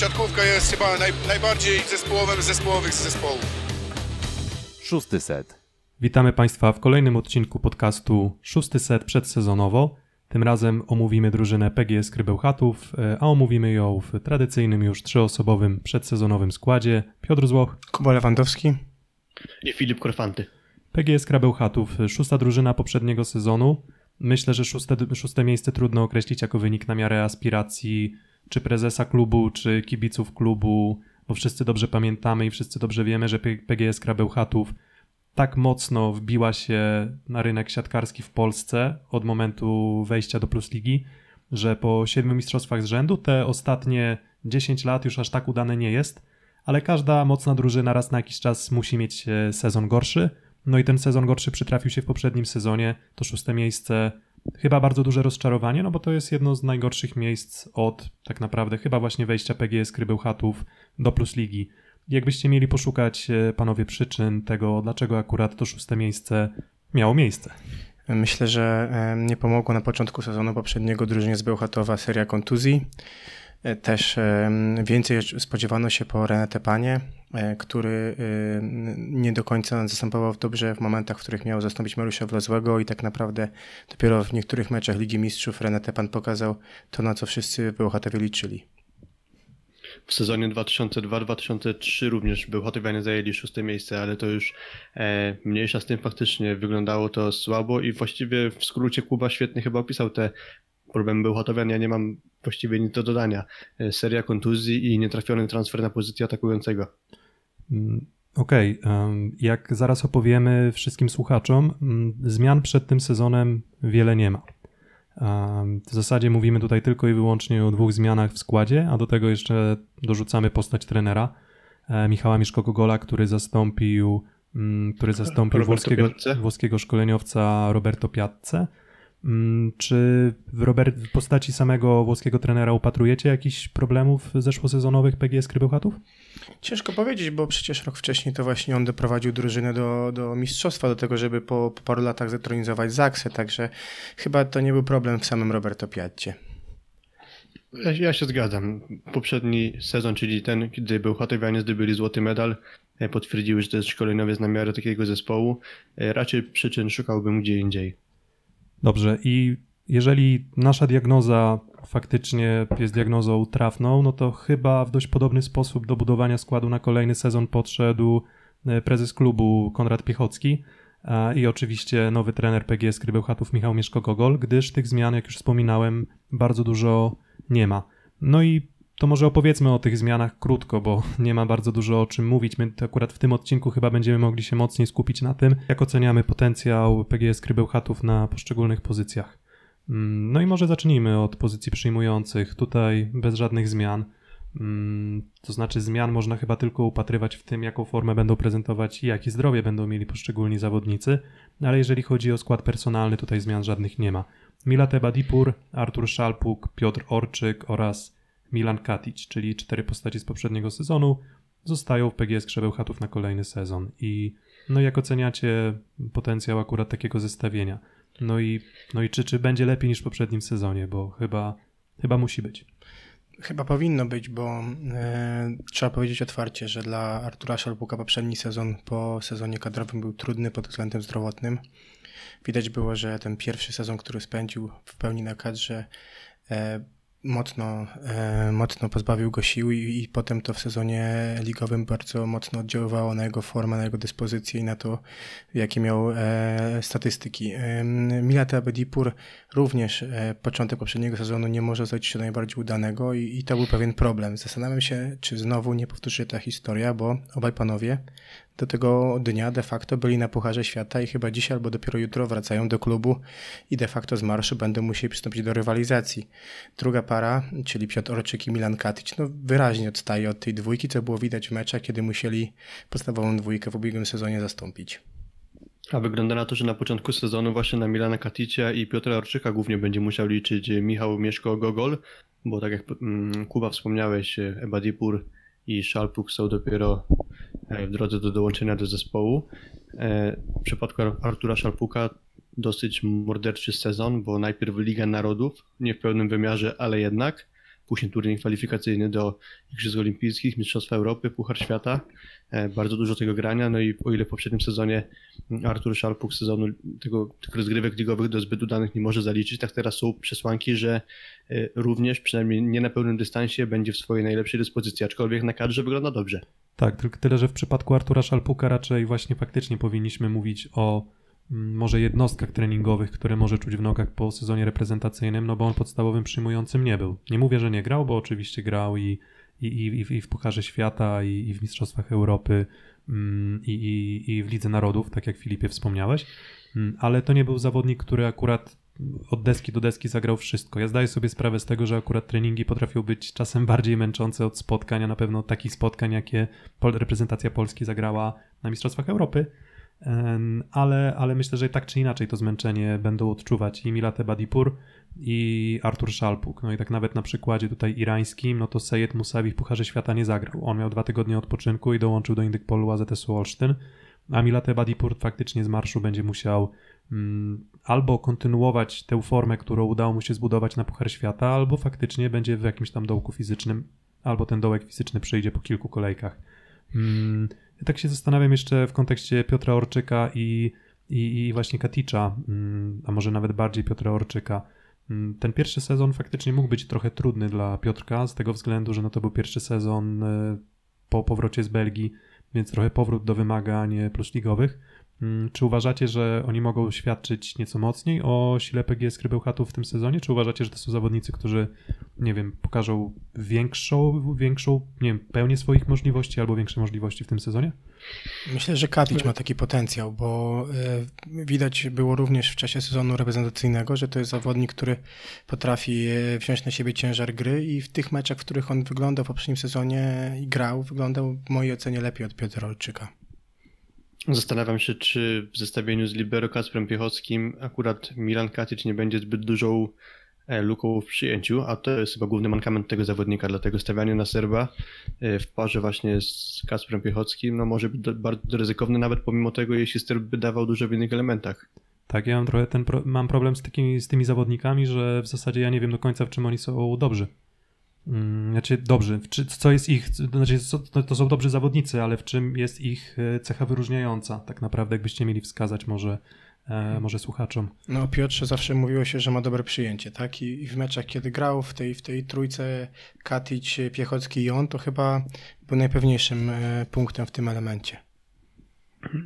siatkówka jest chyba naj, najbardziej zespołowym z zespołowych z zespołów. Szósty set. Witamy Państwa w kolejnym odcinku podcastu Szósty Set przedsezonowo. Tym razem omówimy drużynę PGS Krybełchatów, e, a omówimy ją w tradycyjnym już trzyosobowym przedsezonowym składzie. Piotr Złoch, Kuba Lewandowski. i Filip Korfanty. PGS Krabełchatów, szósta drużyna poprzedniego sezonu. Myślę, że szóste, szóste miejsce trudno określić jako wynik na miarę aspiracji czy prezesa klubu, czy kibiców klubu, bo wszyscy dobrze pamiętamy i wszyscy dobrze wiemy, że PGS Krabełchatów tak mocno wbiła się na rynek siatkarski w Polsce od momentu wejścia do Plus Ligi, że po siedmiu mistrzostwach z rzędu te ostatnie 10 lat już aż tak udane nie jest, ale każda mocna drużyna raz na jakiś czas musi mieć e, sezon gorszy. No i ten sezon gorszy przytrafił się w poprzednim sezonie. To szóste miejsce, chyba bardzo duże rozczarowanie, no bo to jest jedno z najgorszych miejsc od tak naprawdę chyba właśnie wejścia PGS Krybełchatów do Plus Ligi. Jakbyście mieli poszukać, e, panowie, przyczyn tego, dlaczego akurat to szóste miejsce miało miejsce. Myślę, że nie pomogło na początku sezonu poprzedniego drużynie z Bełchatowa seria kontuzji. E, Też e, więcej spodziewano się po René Tepanie, e, który nie do końca zastępował dobrze w momentach, w których miał zastąpić Mariusza Wlozłego i tak naprawdę dopiero w niektórych meczach Ligi Mistrzów René Tepan pokazał to, na co wszyscy Bełchatowie liczyli. W sezonie 2002-2003 również Bełchatowianie zajęli szóste miejsce, ale to już e, mniejsza z tym faktycznie wyglądało to słabo i właściwie w skrócie Kuba świetnie chyba opisał te problemy Bełchatowian. Ja nie mam właściwie nic do dodania. E, seria kontuzji i nietrafiony transfer na pozycję atakującego. Mm, Okej, em, jak zaraz opowiemy wszystkim słuchaczom, mm, zmian przed tym sezonem wiele nie ma. W zasadzie mówimy tutaj tylko i wyłącznie o dwóch zmianach w składzie, a do tego jeszcze dorzucamy postać trenera e, Michała Miszko-Gogola, który zastąpił, mm, który zastąpił włoskiego, włoskiego szkoleniowca Roberto Piazze. Mm, Czy w, Robert, w postaci samego włoskiego trenera upatrujecie jakichś problemów zeszłosezonowych PGS Krybełchatów? Ciężko powiedzieć, bo przecież rok wcześniej to właśnie on doprowadził drużynę do, do mistrzostwa, do tego, żeby po, po paru latach zetronizować Zaksę, także chyba to nie był problem w samym Roberto Piatcie. Ja, ja się zgadzam. Poprzedni sezon, czyli ten, kiedy Bełchatowianie zdobyli złoty medal, e, potwierdziły, że to jest szkoleniowiec na miarę takiego zespołu. E, Raczej przyczyn szukałbym gdzie indziej. Dobrze, i jeżeli nasza diagnoza faktycznie jest diagnozą trafną, no to chyba w dość podobny sposób do budowania składu na kolejny sezon podszedł e, prezes klubu Konrad Piechocki i oczywiście nowy trener PGS Krybełchatów Michał Mieszko-Gogol, gdyż tych zmian, jak już wspominałem, bardzo dużo nie ma. No i to może opowiedzmy o tych zmianach krótko, bo nie ma bardzo dużo o czym mówić. My akurat w tym odcinku chyba będziemy mogli się mocniej skupić na tym, jak oceniamy potencjał PGS Krybełchatów na poszczególnych pozycjach. Mm, No i może zacznijmy od pozycji przyjmujących. Tutaj bez żadnych zmian. Mm, To znaczy, zmian można chyba tylko upatrywać w tym, jaką formę będą prezentować i jakie zdrowie będą mieli poszczególni zawodnicy, ale jeżeli chodzi o skład personalny, tutaj zmian żadnych nie ma. Milat Ebadipur, Artur Szalpuk, Piotr Orczyk oraz Milan Katic, czyli cztery postaci z poprzedniego sezonu, zostają w PGS Krzebełchatów na kolejny sezon. I no jak oceniacie potencjał akurat takiego zestawienia? No i, no i czy, czy będzie lepiej niż w poprzednim sezonie, bo chyba, chyba musi być. Chyba powinno być, bo e, trzeba powiedzieć otwarcie, że dla Artura Szalpuka poprzedni sezon po sezonie kadrowym był trudny pod względem zdrowotnym. Widać było, że ten pierwszy sezon, który spędził w pełni na kadrze, e, mocno, e, mocno pozbawił go sił i, i potem to w sezonie ligowym bardzo mocno oddziaływało na jego formę, na jego dyspozycję i na to, jakie miał e, statystyki. E, Milat Abedipur również e, początek poprzedniego sezonu nie może zaliczyć się najbardziej udanego i, i to był pewien problem. Zastanawiam się, czy znowu nie powtórzy się ta historia, bo obaj panowie do tego dnia de facto byli na Pucharze Świata i chyba dzisiaj albo dopiero jutro wracają do klubu i de facto z marszu będą musieli przystąpić do rywalizacji. Druga para, czyli Piotr Orczyk i Milan Katic, no wyraźnie odstaje od tej dwójki, co było widać w meczach, kiedy musieli podstawową dwójkę w ubiegłym sezonie zastąpić. A wygląda na to, że na początku sezonu właśnie na Milana Katicia i Piotra Orczyka głównie będzie musiał liczyć Michał Mieszko-Gogol, bo tak jak mm, Kuba wspomniałeś, Ebadipur i Szalpuk są dopiero e, w drodze do dołączenia do zespołu. E, W przypadku Ar- Artura Szalpuka dosyć morderczy sezon, bo najpierw Liga Narodów, nie w pełnym wymiarze, ale jednak. Później turniej kwalifikacyjny do Igrzysk Olimpijskich, Mistrzostw Europy, Puchar Świata. E, Bardzo dużo tego grania, no i o ile w poprzednim sezonie Artur Szalpuk sezonu tego, tych rozgrywek ligowych do zbyt udanych nie może zaliczyć, tak teraz są przesłanki, że e, również, przynajmniej nie na pełnym dystansie, będzie w swojej najlepszej dyspozycji, aczkolwiek na kadrze wygląda dobrze. Tak, tylko tyle, że w przypadku Artura Szalpuka raczej właśnie faktycznie powinniśmy mówić o mm, może jednostkach treningowych, które może czuć w nogach po sezonie reprezentacyjnym, no bo on podstawowym przyjmującym nie był. Nie mówię, że nie grał, bo oczywiście grał i, i, i, i w Pucharze Świata, i, i w Mistrzostwach Europy, mm, i, i, i w Lidze Narodów, tak jak Filipie wspomniałeś, Mm, ale to nie był zawodnik, który akurat od deski do deski zagrał wszystko. Ja zdaję sobie sprawę z tego, że akurat treningi potrafią być czasem bardziej męczące od spotkań, a na pewno takich spotkań, jakie reprezentacja Polski zagrała na Mistrzostwach Europy. Ale, ale myślę, że tak czy inaczej to zmęczenie będą odczuwać i Milate Badipur i Artur Szalpuk. No i tak nawet na przykładzie tutaj irańskim, no to Sejed Musawi w Pucharze Świata nie zagrał. On miał dwa tygodnie odpoczynku i dołączył do Indykpolu AZS-u Olsztyn. A Milate Badipur faktycznie z marszu będzie musiał mm, albo kontynuować tę formę, którą udało mu się zbudować na Puchar Świata, albo faktycznie będzie w jakimś tam dołku fizycznym, albo ten dołek fizyczny przyjdzie po kilku kolejkach. Mm, ja tak się zastanawiam jeszcze w kontekście Piotra Orczyka i, i, i właśnie Katicza, mm, a może nawet bardziej Piotra Orczyka. Mm, Ten pierwszy sezon faktycznie mógł być trochę trudny dla Piotrka, z tego względu, że no to był pierwszy sezon e, po powrocie z Belgii, więc trochę powrót do wymagań e, plusligowych. Mm, Czy uważacie, że oni mogą świadczyć nieco mocniej o sile PGS Krybełchatów w tym sezonie? Czy uważacie, że to są zawodnicy, którzy, nie wiem, pokażą większą, większą, nie wiem, pełnię swoich możliwości albo większe możliwości w tym sezonie? Myślę, że Katic ma taki potencjał, bo e, widać było również w czasie sezonu reprezentacyjnego, że to jest zawodnik, który potrafi e, wziąć na siebie ciężar gry i w tych meczach, w których on wyglądał w poprzednim sezonie i grał, wyglądał w mojej ocenie lepiej od Piotra Olczyka. Zastanawiam się, czy w zestawieniu z Libero Kacprem Piechockim akurat Milan Katic nie będzie zbyt dużą e, luką w przyjęciu, a to jest chyba główny mankament tego zawodnika, dlatego stawianie na Serba e, w parze właśnie z Kacprem Piechockim no może być bardzo ryzykowne, nawet pomimo tego, jeśli Serb by dawał dużo w innych elementach. Tak, ja mam trochę ten pro, mam problem z, takimi, z tymi zawodnikami, że w zasadzie ja nie wiem do końca, w czym oni są dobrzy. Mm, Znaczy, dobrzy, czy, co jest ich, to znaczy, co, to- są dobrzy zawodnicy, ale w czym jest ich e, cecha wyróżniająca, tak naprawdę, jakbyście mieli wskazać może, e, może słuchaczom. No Piotrze zawsze mówiło się, że ma dobre przyjęcie, tak? I, i w meczach, kiedy grał w tej, w tej trójce Katic, Piechocki i on, to chyba był najpewniejszym e, punktem w tym elemencie.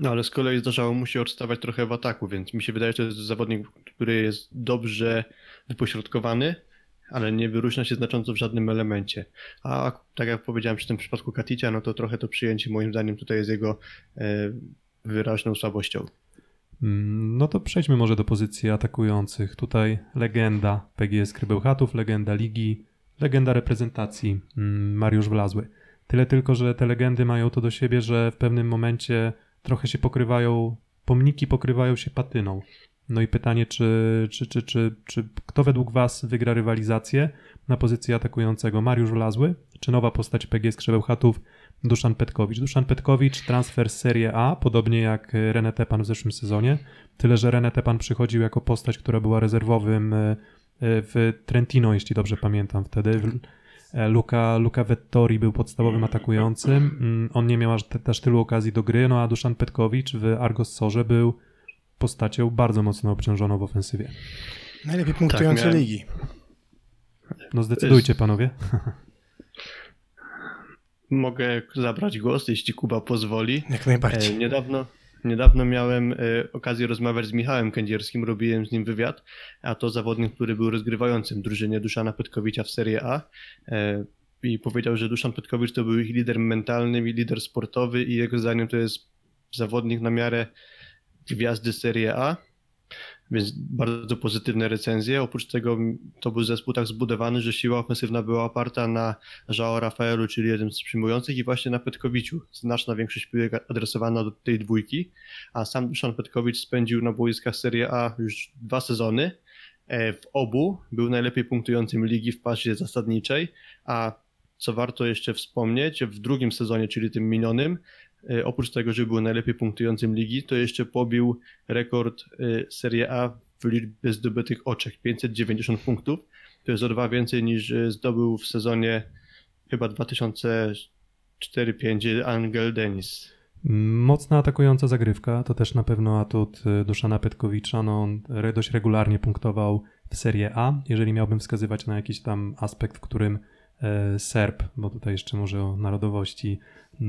No ale z kolei zdarzało mu się odstawać trochę w ataku, więc mi się wydaje, że to jest zawodnik, który jest dobrze wypośrodkowany, ale nie wyróżnia się znacząco w żadnym elemencie. A tak jak powiedziałem przy tym przypadku Katicia, no to trochę to przyjęcie moim zdaniem tutaj jest jego e, wyraźną słabością. Mm, No to przejdźmy może do pozycji atakujących. Tutaj legenda PGS Krybełchatów, legenda ligi, legenda reprezentacji mm, Mariusz Wlazły. Tyle tylko, że te legendy mają to do siebie, że w pewnym momencie trochę się pokrywają, pomniki pokrywają się patyną. No i pytanie, czy, czy, czy, czy, czy kto według Was wygra rywalizację na pozycji atakującego? Mariusz Wlazły, czy nowa postać PGS Krzebełchatów Duszan Petkowicz? Duszan Petkowicz, transfer z Serie A, podobnie jak René Tepan w zeszłym sezonie, tyle że René Tepan przychodził jako postać, która była rezerwowym e, e, w Trentino, jeśli dobrze pamiętam wtedy. E, Luca, Luca Vettori był podstawowym atakującym. Mm, On nie miał aż te- też tylu okazji do gry, no a Duszan Petkowicz w Argos Sorze był postacią bardzo mocno obciążoną w ofensywie. Najlepiej punktujący miałem- ligi. No zdecydujcie panowie. Mogę zabrać głos, jeśli Kuba pozwoli. Jak najbardziej. E, niedawno, niedawno miałem e, okazję rozmawiać z Michałem Kędzierskim, robiłem z nim wywiad, a to zawodnik, który był rozgrywającym drużynie Duszana Petkowicza w Serie A. E, I powiedział, że Duszan Petkowicz to był ich lider mentalny i lider sportowy i jego zdaniem to jest zawodnik na miarę gwiazdy Serie A. Więc bardzo pozytywne recenzje. Oprócz tego to był zespół tak zbudowany, że siła ofensywna była oparta na Joao Rafaelu, czyli jednym z przyjmujących, i właśnie na Petkowiciu. Znaczna większość piłek adresowana do tej dwójki, a sam Duszan Petkowicz spędził na boiskach Serie A już dwa sezony. E, W obu był najlepiej punktującym ligi w pasie zasadniczej, a co warto jeszcze wspomnieć, w drugim sezonie, czyli tym minionym, oprócz tego, że był najlepiej punktującym ligi, to jeszcze pobił rekord e, Serie A w liczbie zdobytych oczek 590 punktów, To jest o dwa więcej niż e, zdobył w sezonie chyba 2004-5 Angel Dennis. Mocna atakująca zagrywka, to też na pewno atut Duszana Petkowicza. No, on dość regularnie punktował w Serie A. Jeżeli miałbym wskazywać na jakiś tam aspekt, w którym e, Serb, bo tutaj jeszcze może o narodowości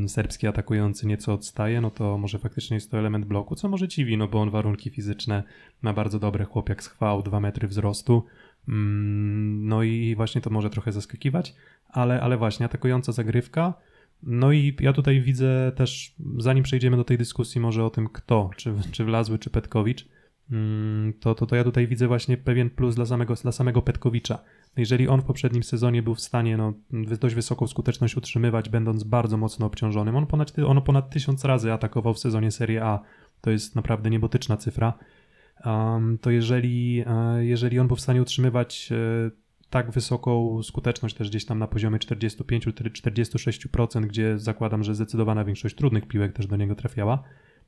serbski atakujący nieco odstaje, no to może faktycznie jest to element bloku, co może dziwi, no bo on warunki fizyczne ma bardzo dobre, chłopiak z chwał, 2 metry wzrostu. Mm, No i właśnie to może trochę zaskakiwać, ale, ale właśnie atakująca zagrywka. No i ja tutaj widzę też, zanim przejdziemy do tej dyskusji może o tym kto, czy, czy Wlazły, czy Petkowicz, to, to, to ja tutaj widzę właśnie pewien plus dla samego, dla samego Petkowicza. Jeżeli on w poprzednim sezonie był w stanie no, dość wysoką skuteczność utrzymywać, będąc bardzo mocno obciążonym, on ponad, on ponad tysiąc razy atakował w sezonie Serie A, to jest naprawdę niebotyczna cyfra, um, to jeżeli, e, jeżeli on był w stanie utrzymywać e, tak wysoką skuteczność też gdzieś tam na poziomie 45-46%, gdzie zakładam, że zdecydowana większość trudnych piłek też do niego trafiała,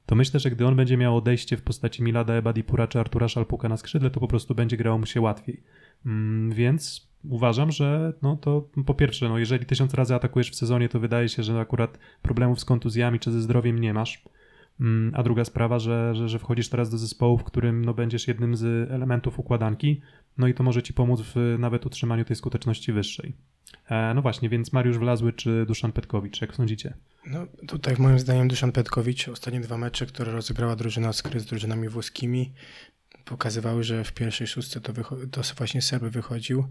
to myślę, że gdy on będzie miał odejście w postaci Milada Ebadipura czy Artura Szalpuka na skrzydle, to po prostu będzie grało mu się łatwiej. Mm, Więc uważam, że no to po pierwsze, no jeżeli tysiąc razy atakujesz w sezonie, to wydaje się, że akurat problemów z kontuzjami czy ze zdrowiem nie masz. Mm, A druga sprawa, że, że, że wchodzisz teraz do zespołu, w którym no, będziesz jednym z elementów układanki, no i to może ci pomóc w nawet utrzymaniu tej skuteczności wyższej. E, no właśnie, więc Mariusz Wlazły czy Duszan Petkowicz, jak sądzicie? No, tutaj moim zdaniem Duszan Petkowicz, ostatnie dwa mecze, które rozegrała drużyna Skry z drużynami włoskimi, pokazywały, że w pierwszej szóstce to, to właśnie Serby wychodził,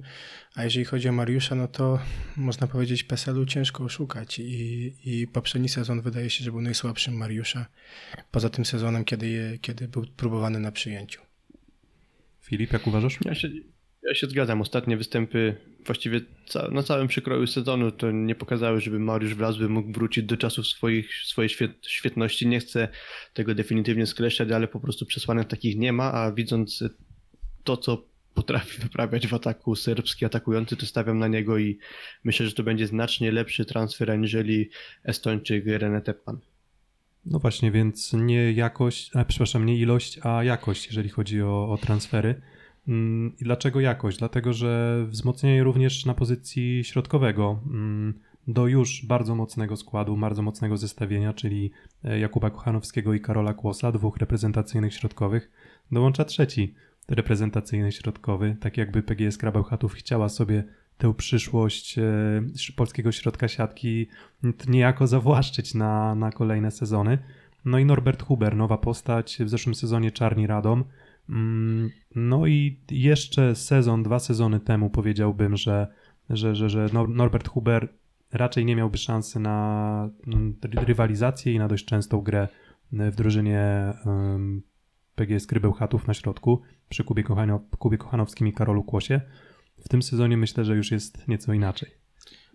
a jeżeli chodzi o Mariusza, no to można powiedzieć PESEL-u ciężko oszukać i, i poprzedni sezon wydaje się, że był najsłabszym Mariusza, poza tym sezonem, kiedy, je, kiedy był próbowany na przyjęciu. Filip, jak uważasz? Ja się, ja się zgadzam. Ostatnie występy właściwie ca- na całym przekroju sezonu to nie pokazały, żeby Mariusz Wlazły mógł wrócić do czasów swoich, swojej świet, świetności. Nie chcę tego definitywnie skreślać, ale po prostu przesłanek takich nie ma, a widząc to, co potrafi wyprawiać w ataku serbski atakujący, to stawiam na niego i myślę, że to będzie znacznie lepszy transfer aniżeli Estończyk René Teppan. No właśnie, więc nie jakość, a, przepraszam, nie ilość, a jakość, jeżeli chodzi o, o transfery. Mm, I dlaczego jakość? Dlatego, że wzmocnienie również na pozycji środkowego mm, do już bardzo mocnego składu, bardzo mocnego zestawienia, czyli e, Jakuba Kochanowskiego i Karola Kłosa, dwóch reprezentacyjnych środkowych, dołącza trzeci reprezentacyjny środkowy, tak jakby PGS Krabełchatów chciała sobie tę przyszłość e, polskiego środka siatki niejako zawłaszczyć na, na kolejne sezony. No i Norbert Huber, nowa postać, w zeszłym sezonie Czarni Radom. Mm, No i jeszcze sezon, dwa sezony temu powiedziałbym, że, że, że, że Nor- Norbert Huber raczej nie miałby szansy na mm, ry- rywalizację i na dość częstą grę w drużynie PGS Krybełchatów na środku przy Kubie, Kochano- Kubie Kochanowskim i Karolu Kłosie. W tym sezonie myślę, że już jest nieco inaczej.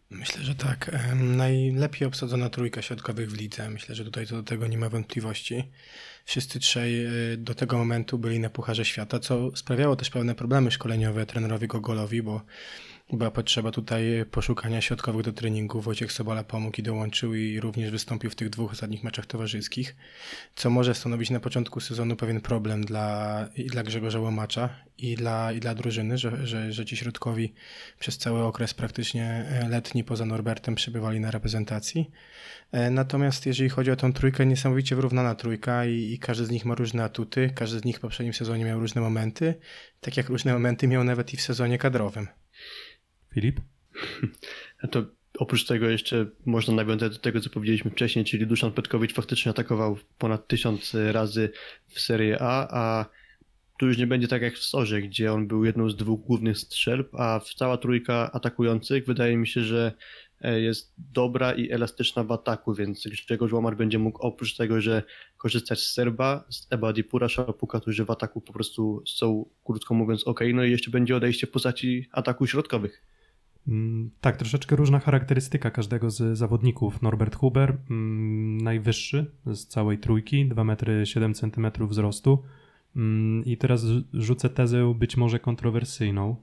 Myślę, że tak. Najlepiej obsadzona trójka środkowych w lidze. Myślę, że tutaj to do tego nie ma wątpliwości. Wszyscy trzej y, do tego momentu byli na Pucharze Świata, co sprawiało też pewne problemy szkoleniowe trenerowi Gogolowi, bo była potrzeba tutaj poszukania środkowych do treningu. Wojciech Sobola pomógł i dołączył i również wystąpił w tych dwóch ostatnich meczach towarzyskich, co może stanowić na początku sezonu pewien problem dla, i dla Grzegorza Łomacza i dla, i dla drużyny, że, że, że ci środkowi przez cały okres praktycznie e, letni poza Norbertem przebywali na reprezentacji. E, Natomiast jeżeli chodzi o tą trójkę, niesamowicie wyrównana trójka i, i każdy z nich ma różne atuty, każdy z nich w poprzednim sezonie miał różne momenty, tak jak różne momenty miał nawet i w sezonie kadrowym. Filip? A to oprócz tego jeszcze można nawiązać do tego, co powiedzieliśmy wcześniej, czyli Duszan Petkowicz faktycznie atakował ponad tysiąc razy w Serie A, a tu już nie będzie tak jak w Sorze, gdzie on był jedną z dwóch głównych strzelb, a cała trójka atakujących wydaje mi się, że e, jest dobra i elastyczna w ataku, więc Grzegorz Łomar będzie mógł oprócz tego, że korzystać z Serba, z Ebadipura, Szapuka, którzy w ataku po prostu są, krótko mówiąc, ok, no i jeszcze będzie odejście w postaci ataku środkowych. Mm, Tak, troszeczkę różna charakterystyka każdego z zawodników. Norbert Huber, mm, najwyższy z całej trójki, 2 metry 7 cm wzrostu. Mm, I teraz rzu- rzucę tezę być może kontrowersyjną,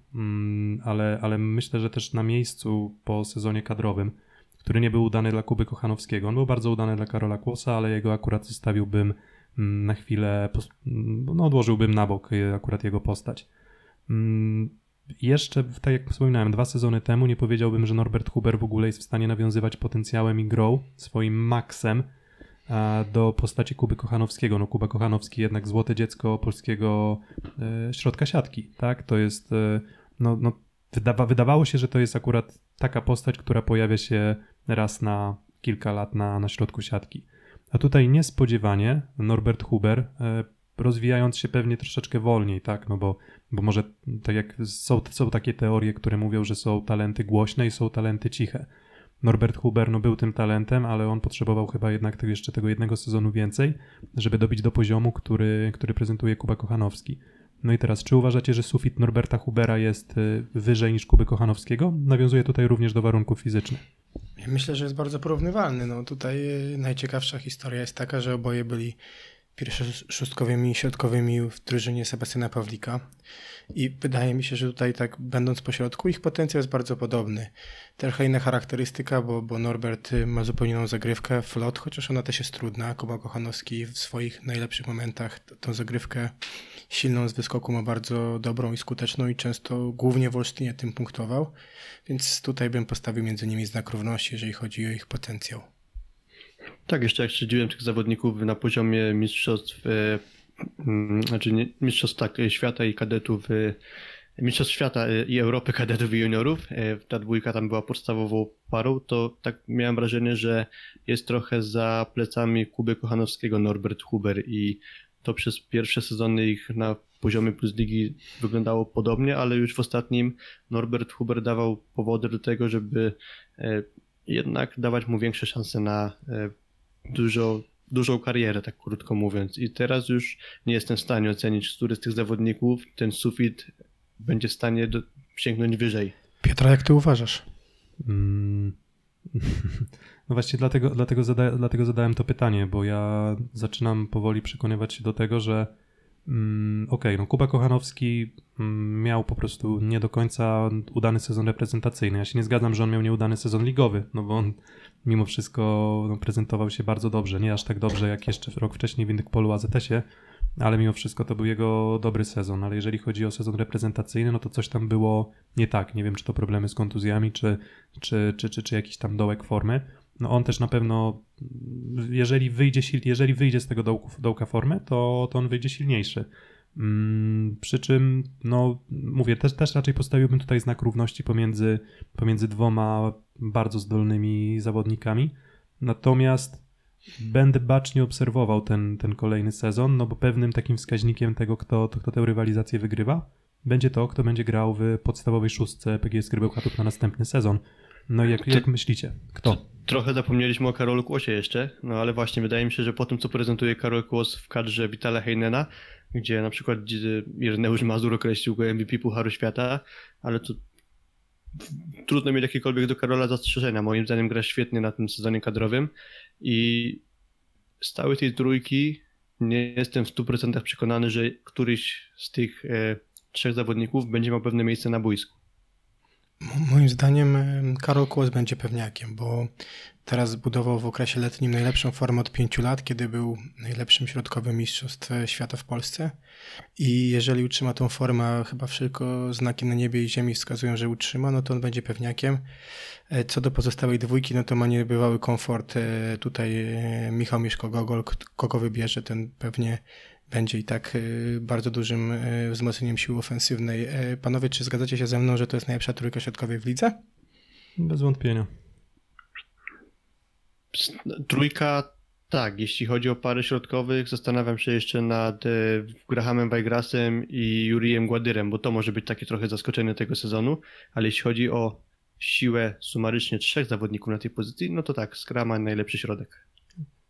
ale, ale myślę, że też na miejscu po sezonie kadrowym, który nie był udany dla Kuby Kochanowskiego. On był bardzo udany dla Karola Kłosa, ale jego akurat zostawiłbym na chwilę, no odłożyłbym na bok e, akurat jego postać. Jeszcze, tak jak wspominałem, dwa sezony temu nie powiedziałbym, że Norbert Huber w ogóle jest w stanie nawiązywać potencjałem i grą swoim maksem do postaci Kuby Kochanowskiego. No Kuba Kochanowski jednak złote dziecko polskiego e, środka siatki, tak? To jest, e, no, no wydawa, wydawało się, że to jest akurat taka postać, która pojawia się raz na kilka lat na, na środku siatki. A tutaj niespodziewanie Norbert Huber, e, rozwijając się pewnie troszeczkę wolniej, tak? No bo, bo może tak jak są, są takie teorie, które mówią, że są talenty głośne i są talenty ciche. Norbert Huber no, był tym talentem, ale on potrzebował chyba jednak tego, jeszcze tego jednego sezonu więcej, żeby dobić do poziomu, który, który prezentuje Kuba Kochanowski. No i teraz, czy uważacie, że sufit Norberta Hubera jest y, wyżej niż Kuby Kochanowskiego? Nawiązuje tutaj również do warunków fizycznych. Myślę, że jest bardzo porównywalny. No tutaj y, najciekawsza historia jest taka, że oboje byli pierwszoszustkowymi środkowymi w drużynie Sebastiana Pawlika i wydaje mi się, że tutaj tak będąc po środku ich potencjał jest bardzo podobny. Trochę inna charakterystyka, bo, bo Norbert y, ma zupełnie inną zagrywkę, flot, chociaż ona też jest trudna. Kuba Kochanowski w swoich najlepszych momentach tą zagrywkę silną z wyskoku ma bardzo dobrą i skuteczną i często głównie w Olsztynie tym punktował, więc tutaj bym postawił między nimi znak równości, jeżeli chodzi o ich potencjał. Tak, jeszcze jak śledziłem tych zawodników na poziomie mistrzostw, e, mm, znaczy nie, mistrzostw tak, e, świata i kadetów, e, mistrzostw świata i Europy kadetów i juniorów, ta dwójka tam była podstawową parą, to tak miałem wrażenie, że jest trochę za plecami Kuby Kochanowskiego Norbert Huber i to przez pierwsze sezony ich na poziomie plus ligi wyglądało podobnie, ale już w ostatnim Norbert Huber dawał powody do tego, żeby jednak dawać mu większe szanse na e, dużo, dużą karierę, tak krótko mówiąc. I teraz już nie jestem w stanie ocenić, który z tych zawodników ten sufit będzie w stanie do, sięgnąć wyżej. Piotra, jak ty uważasz? Mm. No właśnie dlatego, dlatego, zada, dlatego zadałem to pytanie, bo ja zaczynam powoli przekonywać się do tego, że mm, okej, no Kuba Kochanowski mm, miał po prostu nie do końca udany sezon reprezentacyjny. Ja się nie zgadzam, że on miał nieudany sezon ligowy, no bo on mimo wszystko no, prezentował się bardzo dobrze. Nie aż tak dobrze jak jeszcze rok wcześniej w Indykpolu AZS-ie, ale mimo wszystko to był jego dobry sezon. Ale jeżeli chodzi o sezon reprezentacyjny, no to coś tam było nie tak. Nie wiem, czy to problemy z kontuzjami, czy, czy, czy, czy, czy jakiś tam dołek formy. No on też na pewno, jeżeli wyjdzie, jeżeli wyjdzie z tego dołku, dołka formy, to, to on wyjdzie silniejszy. Mm, przy czym, no mówię, też, też raczej postawiłbym tutaj znak równości pomiędzy, pomiędzy dwoma bardzo zdolnymi zawodnikami. Natomiast będę bacznie obserwował ten, ten kolejny sezon, no bo pewnym takim wskaźnikiem tego, kto, kto tę rywalizację wygrywa, będzie to, kto będzie grał w podstawowej szóstce PGS Gry na następny sezon. No i jak, jak myślicie? Kto? Trochę zapomnieliśmy o Karolu Kłosie jeszcze, no ale właśnie wydaje mi się, że po tym, co prezentuje Karol Kłos w kadrze Vitala Heinena, gdzie na przykład Ireneusz Mazur określił go MVP Pucharu Świata, ale to trudno mieć jakiekolwiek do Karola zastrzeżenia. Moim zdaniem gra świetnie na tym sezonie kadrowym i z całej tej trójki nie jestem w 100% przekonany, że któryś z tych e, trzech zawodników będzie miał pewne miejsce na boisku. Moim zdaniem em, Karol Kłos będzie pewniakiem, bo teraz zbudował w okresie letnim najlepszą formę od pięciu lat, kiedy był najlepszym środkowym mistrzostw e, świata w Polsce. I jeżeli utrzyma tą formę, chyba wszelko znaki na niebie i ziemi wskazują, że utrzyma, no to on będzie pewniakiem. E, Co do pozostałej dwójki, no to ma niebywały komfort. e, Tutaj Michał Mieszko-Gogol, k- kogo wybierze, ten pewnie będzie i tak e, bardzo dużym e, wzmocnieniem siły ofensywnej. E, Panowie, czy zgadzacie się ze mną, że to jest najlepsza trójka środkowej w lidze? Bez wątpienia. Trójka, tak, jeśli chodzi o pary środkowych, zastanawiam się jeszcze nad e, Grahamem Weigrasem i Jurijem Gładyrem, bo to może być takie trochę zaskoczenie tego sezonu, ale jeśli chodzi o siłę sumarycznie trzech zawodników na tej pozycji, no to tak, Skrama najlepszy środek.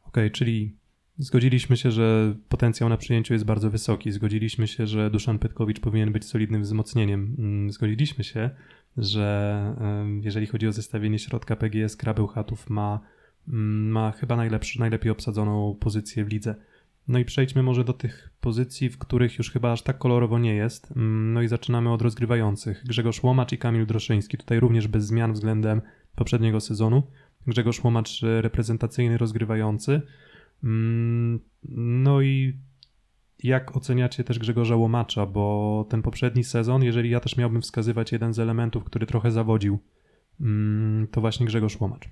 Okej, czyli zgodziliśmy się, że potencjał na przyjęciu jest bardzo wysoki. Zgodziliśmy się, że Duszan Petkowicz powinien być solidnym wzmocnieniem. Mm, Zgodziliśmy się, że jeżeli chodzi o zestawienie środka PGS, Krabełchatów ma, mm, ma chyba najlepszy, najlepiej obsadzoną pozycję w lidze. No i przejdźmy może do tych pozycji, w których już chyba aż tak kolorowo nie jest. Mm, No i zaczynamy od rozgrywających. Grzegorz Łomacz i Kamil Droszyński. Tutaj również bez zmian względem poprzedniego sezonu. Grzegorz Łomacz e, reprezentacyjny rozgrywający. Mm, No i jak oceniacie też Grzegorza Łomacza, bo ten poprzedni sezon, jeżeli ja też miałbym wskazywać jeden z elementów, który trochę zawodził, mm, to właśnie Grzegorz Łomacz.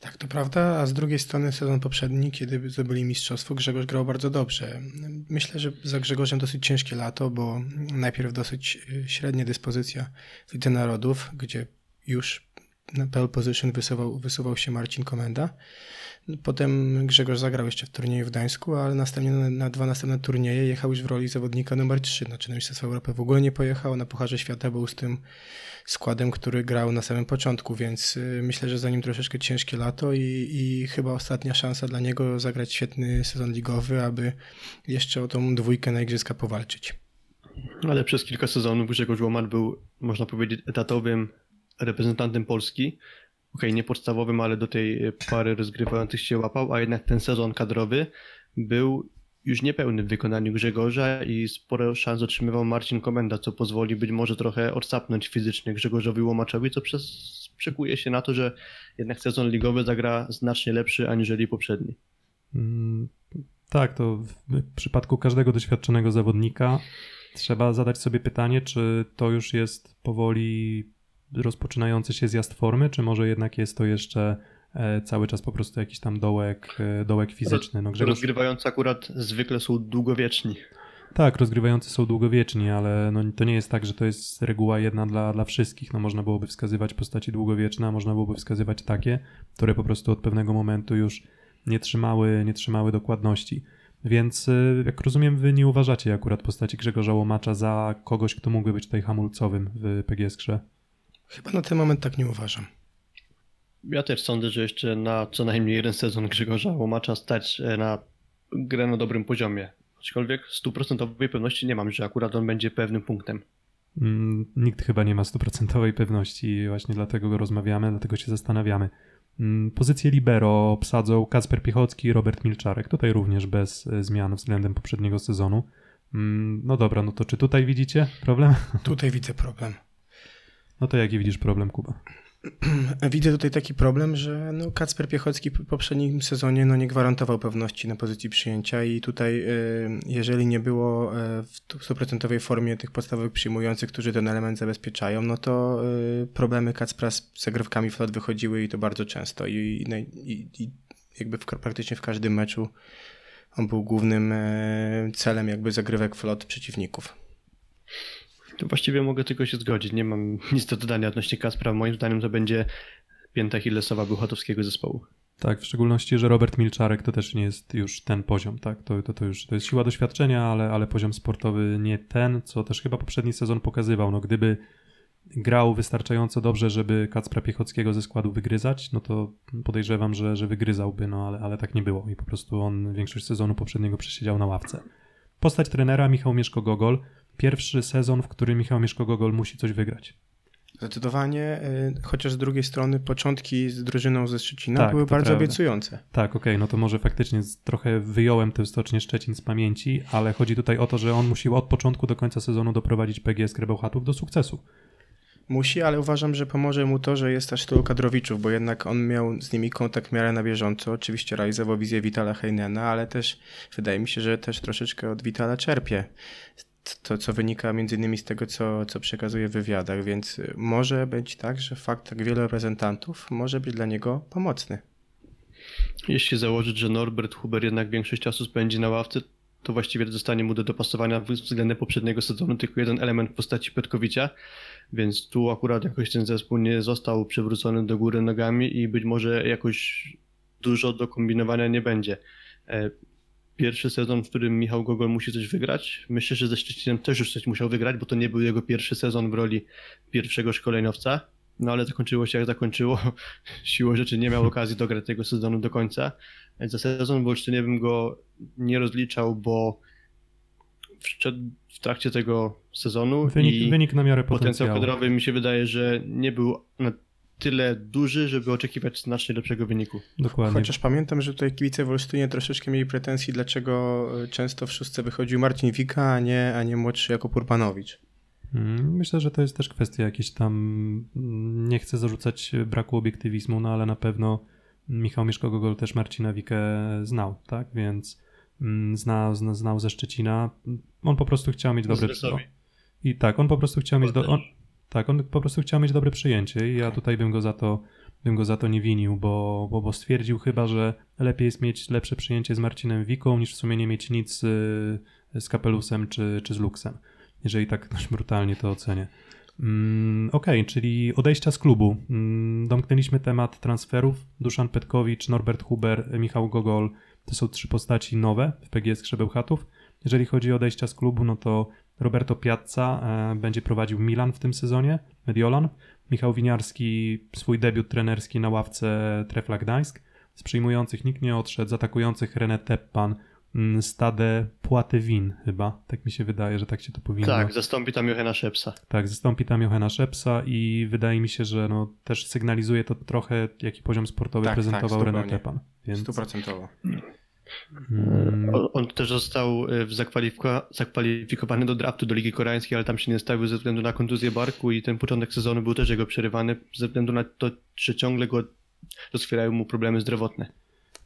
Tak, to prawda, a z drugiej strony sezon poprzedni, kiedy zdobyli mistrzostwo, Grzegorz grał bardzo dobrze. Myślę, że za Grzegorzem dosyć ciężkie lato, bo najpierw dosyć y, średnia dyspozycja w Lidze Narodów, gdzie już na pole position wysuwał, wysuwał się Marcin Komenda. Potem Grzegorz zagrał jeszcze w turnieju w Gdańsku, ale następnie na, na dwa następne turnieje jechał już w roli zawodnika numer 3. Znaczy na Mistrzostwa Europy w ogóle nie pojechał, na Pucharze Świata był z tym składem, który grał na samym początku, więc y, myślę, że za nim troszeczkę ciężkie lato i, i chyba ostatnia szansa dla niego zagrać świetny sezon ligowy, aby jeszcze o tą dwójkę na Igrzyska powalczyć. Ale przez kilka sezonów Grzegorz Łomacz był, można powiedzieć, etatowym reprezentantem Polski. Okej, nie podstawowym, ale do tej pary rozgrywających się łapał, a jednak ten sezon kadrowy był już niepełny w wykonaniu Grzegorza i sporo szans otrzymywał Marcin Komenda, co pozwoli być może trochę odsapnąć fizycznie Grzegorzowi Łomaczowi, co przez, przekuje się na to, że jednak sezon ligowy zagra znacznie lepszy aniżeli poprzedni. Mm, Tak, to w przypadku każdego doświadczonego zawodnika trzeba zadać sobie pytanie, czy to już jest powoli rozpoczynający się zjazd formy, czy może jednak jest to jeszcze e, cały czas po prostu jakiś tam dołek, e, dołek fizyczny. No Grzegorz, Rozgrywający akurat zwykle są długowieczni. tak, rozgrywający są długowieczni, ale no, to nie jest tak, że to jest reguła jedna dla, dla wszystkich. No, można byłoby wskazywać postaci długowieczne, a można byłoby wskazywać takie, które po prostu od pewnego momentu już nie trzymały, nie trzymały dokładności. Więc y, jak rozumiem, wy nie uważacie akurat postaci Grzegorza Łomacza za kogoś, kto mógłby być tutaj hamulcowym w PGS Krze. Chyba na ten moment tak nie uważam. Ja też sądzę, że jeszcze na co najmniej jeden sezon Grzegorza Łomacza stać e, na grę na dobrym poziomie. Aczkolwiek stuprocentowej pewności nie mam, że akurat on będzie pewnym punktem. Mm, Nikt chyba nie ma stuprocentowej pewności i właśnie dlatego go rozmawiamy, dlatego się zastanawiamy. Mm, Pozycję libero obsadzą Kacper Piechocki i Robert Milczarek. Tutaj również bez e, zmian względem poprzedniego sezonu. Mm, No dobra, no to czy tutaj widzicie problem? Tutaj widzę problem. No to jaki widzisz problem, Kuba? Widzę tutaj taki problem, że no Kacper Piechocki w poprzednim sezonie no nie gwarantował pewności na pozycji przyjęcia i tutaj y, jeżeli nie było y, w tu- stuprocentowej formie tych podstawowych przyjmujących, którzy ten element zabezpieczają, no to y, problemy Kacpra z zagrywkami flot wychodziły i to bardzo często i, i, i, jakby w, praktycznie w każdym meczu on był głównym celem jakby zagrywek flot przeciwników. To właściwie mogę tylko się zgodzić. Nie mam nic do dodania odnośnie Kaspra. Moim zdaniem to będzie pięta Hillesowa Bełchatowskiego zespołu. Tak, w szczególności, że Robert Milczarek to też nie jest już ten poziom, tak? To, to, to już to jest siła doświadczenia, ale, ale poziom sportowy nie ten, co też chyba poprzedni sezon pokazywał. No, gdyby grał wystarczająco dobrze, żeby Kacpra Piechockiego ze składu wygryzać, no to podejrzewam, że, że wygryzałby, no ale, ale tak nie było i po prostu on większość sezonu poprzedniego przesiedział na ławce. Postać trenera Michał Mieszko-Gogol. Pierwszy sezon, w którym Michał Mieszko-Gogol musi coś wygrać. Zdecydowanie, y, chociaż z drugiej strony początki z drużyną ze Szczecina Tak, były bardzo prawda. obiecujące. Tak, okej, no to może faktycznie trochę wyjąłem tę Stocznię Szczecin z pamięci, ale chodzi tutaj o to, że on musi od początku do końca sezonu doprowadzić PGS Krebełchatów do sukcesu. Musi, ale uważam, że pomoże mu to, że jest aż tylu kadrowiczów, bo jednak on miał z nimi kontakt w miarę na bieżąco. Oczywiście realizował wizję Witala Heinena, ale też wydaje mi się, że też troszeczkę od Witala czerpie. To, co wynika między innymi z tego, co, co przekazuje w wywiadach, więc może być tak, że fakt tak wielu reprezentantów może być dla niego pomocny. Jeśli założyć, że Norbert Huber jednak większość czasu spędzi na ławce, to właściwie zostanie mu do dopasowania względem poprzedniego sezonu tylko jeden element w postaci Petkowicza, więc tu akurat jakoś ten zespół nie został przywrócony do góry nogami i być może jakoś dużo do kombinowania nie będzie. Pierwszy sezon, w którym Michał Gogol musi coś wygrać, myślę, że ze Szczecinem też już coś musiał wygrać, bo to nie był jego pierwszy sezon w roli pierwszego szkoleniowca, no ale zakończyło się jak zakończyło. Siłą rzeczy nie miał okazji dograć tego sezonu do końca. Za sezon w Olsztynie bym go nie rozliczał, bo wszedł w trakcie tego sezonu Wynik, i wynik na miarę potencjał potencjału. kadrowy mi się wydaje, że nie był tyle duży, żeby oczekiwać znacznie lepszego wyniku. Dokładnie. Chociaż pamiętam, że tutaj kibice w Olsztynie troszeczkę mieli pretensji, dlaczego y, często w szóstce wychodził Marcin Wika, a nie, a nie młodszy Jakub Urbanowicz. Mm, Myślę, że to jest też kwestia jakiejś tam. mm, Nie chcę zarzucać braku obiektywizmu, no ale na pewno Michał Mieszko-Gogol też Marcina Wikę znał, tak? Więc mm, zna, zna, znał ze Szczecina. On po prostu chciał mieć dobre... I tak, on po prostu chciał mieć... Do, on, tak, on po prostu chciał mieć dobre przyjęcie i ja tutaj bym go za to, bym go za to nie winił, bo, bo, bo stwierdził chyba, że lepiej jest mieć lepsze przyjęcie z Marcinem Wiką, niż w sumie nie mieć nic y, z Kapelusem czy, czy z Luxem. Jeżeli tak dość brutalnie to ocenię. Mm, Okej, czyli odejścia z klubu. Mm, domknęliśmy temat transferów. Duszan Petkowicz, Norbert Huber, Michał Gogol to są trzy postaci nowe w PGS Krzebełchatów. Jeżeli chodzi o odejścia z klubu, no to Roberto Piazza e, będzie prowadził Milan w tym sezonie, Mediolan. Michał Winiarski swój debiut trenerski na ławce Trefla Gdańsk. Z przyjmujących nikt nie odszedł, z atakujących René Teppan, mm, Stade Poitevin chyba, tak mi się wydaje, że tak się to powinno. Tak, zastąpi tam Johanna Szepsa. Tak, zastąpi tam Johanna Szepsa i wydaje mi się, że no, też sygnalizuje to trochę, jaki poziom sportowy Tak, prezentował tak, René. Teppan. Więc, Stuprocentowo. Mm, On, też został zakwalifika- zakwalifikowany do draftu do Ligi Koreańskiej, ale tam się nie stawił ze względu na kontuzję barku i ten początek sezonu był też jego przerywany ze względu na to, że ciągle go doskwierają mu problemy zdrowotne.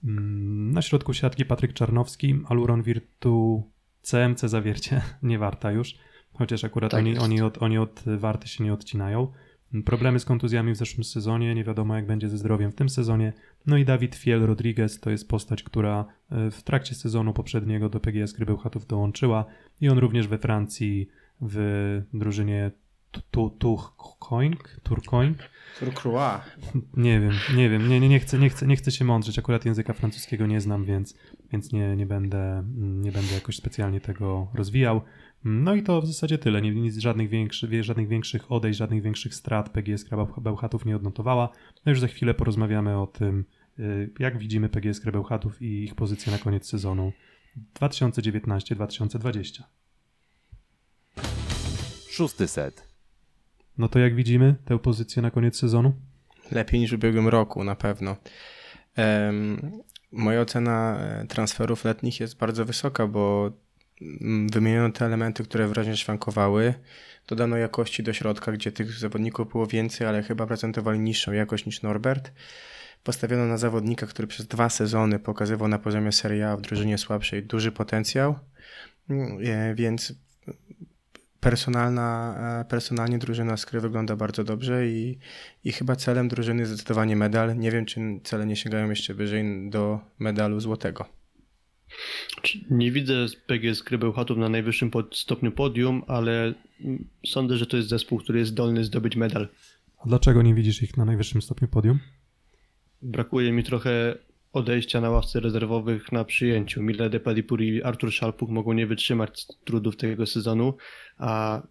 mm, na środku siatki Patryk Czarnowski, Aluron Virtu CMC Zawiercie, nie Warta już, chociaż akurat Tak oni, oni, od, oni od Warty się nie odcinają. Problemy z kontuzjami w zeszłym sezonie, nie wiadomo jak będzie ze zdrowiem w tym sezonie. No i Dawid Fiel Rodriguez to jest postać, która e, w trakcie sezonu poprzedniego do PGS Grybełchatów dołączyła i on również we Francji w drużynie Turcoing, Turcoing. Turcroix. Nie wiem, nie wiem, nie, nie, nie, chcę, nie, chcę, nie chcę się mądrzeć, akurat języka francuskiego nie znam, więc, więc nie, nie, będę, nie będę jakoś specjalnie tego rozwijał. No i to w zasadzie tyle, nie, nic, żadnych, większy, żadnych większych odejść, żadnych większych strat PGS Bełchatów nie odnotowała. No już za chwilę porozmawiamy o tym, y, jak widzimy PGS Bełchatów i ich pozycję na koniec sezonu 2019-2020. Szósty set. No to jak widzimy tę pozycję na koniec sezonu? Lepiej niż w ubiegłym roku, na pewno. Em, moja ocena e, transferów letnich jest bardzo wysoka, bo wymieniono te elementy, które wyraźnie szwankowały. Dodano jakości do środka, gdzie tych zawodników było więcej, ale chyba prezentowali niższą jakość niż Norbert. Postawiono na zawodnika, który przez dwa sezony pokazywał na poziomie Serie A w drużynie słabszej duży potencjał, Mm, e, więc personalna, e, personalnie drużyna Skry wygląda bardzo dobrze i, i chyba celem drużyny jest zdecydowanie medal. Nie wiem, czy cele nie sięgają jeszcze wyżej do medalu złotego. Nie widzę PGS Krybełchatów na najwyższym pod- stopniu podium, ale mm, sądzę, że to jest zespół, który jest zdolny zdobyć medal. A dlaczego nie widzisz ich na najwyższym stopniu podium? Brakuje mi trochę odejścia na ławce rezerwowych na przyjęciu. Mile de Padipur i Artur Szalpuk mogą nie wytrzymać trudów tego sezonu, a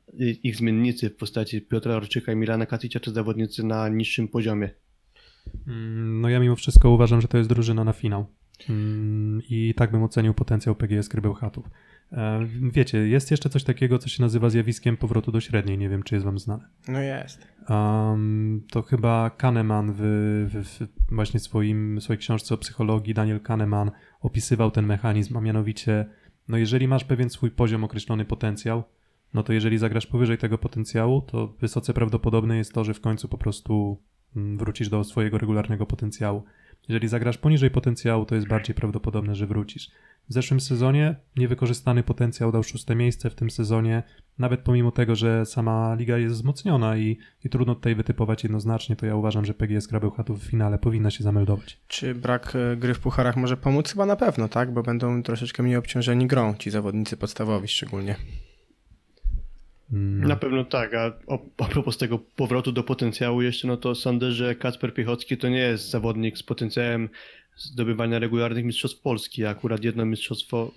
ich zmiennicy w postaci Piotra Orczyka i Milana Katica to zawodnicy na niższym poziomie. Mm, No ja mimo wszystko uważam, że to jest drużyna na finał. Mm, I tak bym ocenił potencjał PGS Krybełchatów. E, Wiecie, jest jeszcze coś takiego, co się nazywa zjawiskiem powrotu do średniej. Nie wiem, czy jest wam znane. No jest. Um, to chyba Kahneman w, w, w właśnie swoim, swojej książce o psychologii, Daniel Kahneman opisywał ten mechanizm, a mianowicie, no jeżeli masz pewien swój poziom, określony potencjał, no to jeżeli zagrasz powyżej tego potencjału, to wysoce prawdopodobne jest to, że w końcu po prostu mm, wrócisz do swojego regularnego potencjału. Jeżeli zagrasz poniżej potencjału, to jest bardziej prawdopodobne, że wrócisz. W zeszłym sezonie niewykorzystany potencjał dał szóste miejsce, w tym sezonie, nawet pomimo tego, że sama liga jest wzmocniona i, i trudno tutaj wytypować jednoznacznie, to ja uważam, że PGS Krabełchatów w finale powinna się zameldować. Czy brak e, gry w pucharach może pomóc? Chyba na pewno, tak? Bo będą troszeczkę mniej obciążeni grą, ci zawodnicy podstawowi szczególnie. Mm, Na pewno tak, a a propos tego powrotu do potencjału jeszcze, no to sądzę, że Kacper Piechocki to nie jest zawodnik z potencjałem zdobywania regularnych mistrzostw Polski, a akurat jedno mistrzostwo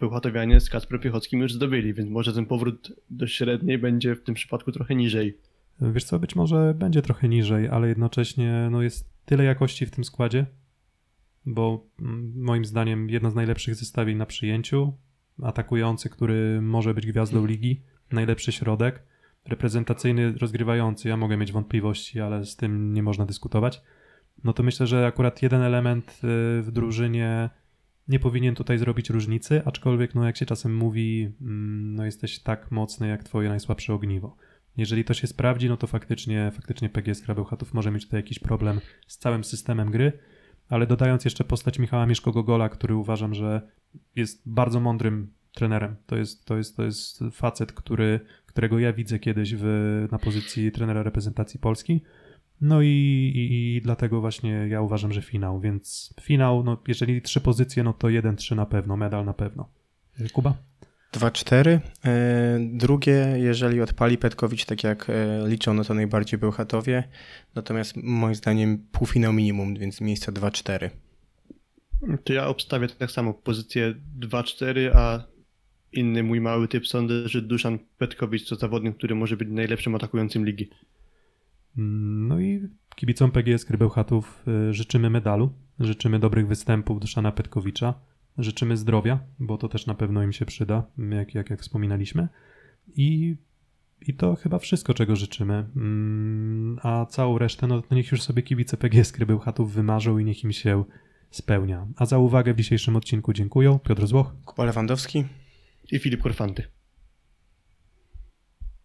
Bełchatowianie z Kacprem Piechockim już zdobyli, więc może ten powrót do średniej będzie w tym przypadku trochę niżej. Wiesz co, być może będzie trochę niżej, ale jednocześnie no, jest tyle jakości w tym składzie, bo mm, moim zdaniem jedno z najlepszych zestawień na przyjęciu, atakujący, który może być gwiazdą ligi, najlepszy środek, reprezentacyjny, rozgrywający, ja mogę mieć wątpliwości, ale z tym nie można dyskutować. No to myślę, że akurat jeden element y, w drużynie nie powinien tutaj zrobić różnicy, aczkolwiek no jak się czasem mówi, mm, no jesteś tak mocny jak twoje najsłabsze ogniwo. Jeżeli to się sprawdzi, no to faktycznie, faktycznie PGS Krabełchatów może mieć tutaj jakiś problem z całym systemem gry, ale dodając jeszcze postać Michała Mieszko-Gogola, który uważam, że jest bardzo mądrym trenerem. To jest, to jest, to jest facet, który, którego ja widzę kiedyś w, na pozycji trenera reprezentacji Polski. No i, i, i dlatego właśnie ja uważam, że finał, więc finał, no jeżeli trzy pozycje, no to 1-3 na pewno, medal na pewno. Kuba? 2-4. E, Drugie, jeżeli odpali Petkowicz, tak jak e, liczono, to najbardziej był Chatowie. Natomiast moim zdaniem półfinał minimum, więc miejsce 2-4. To ja obstawię tak samo pozycję 2-4, a inny mój mały typ sądzę, że Duszan Petkowicz to zawodnik, który może być najlepszym atakującym ligi. Mm, No i kibicom PGS Krybełchatów y, życzymy medalu, życzymy dobrych występów Duszana Petkowicza, życzymy zdrowia, bo to też na pewno im się przyda, jak, jak, jak wspominaliśmy. I, I to chyba wszystko, czego życzymy. Mm, A całą resztę, no to niech już sobie kibice PGS Krybełchatów wymarzą i niech im się spełnia. A za uwagę w dzisiejszym odcinku dziękuję. Piotr Złoch. Kuba Lewandowski. I Filip Korfanty.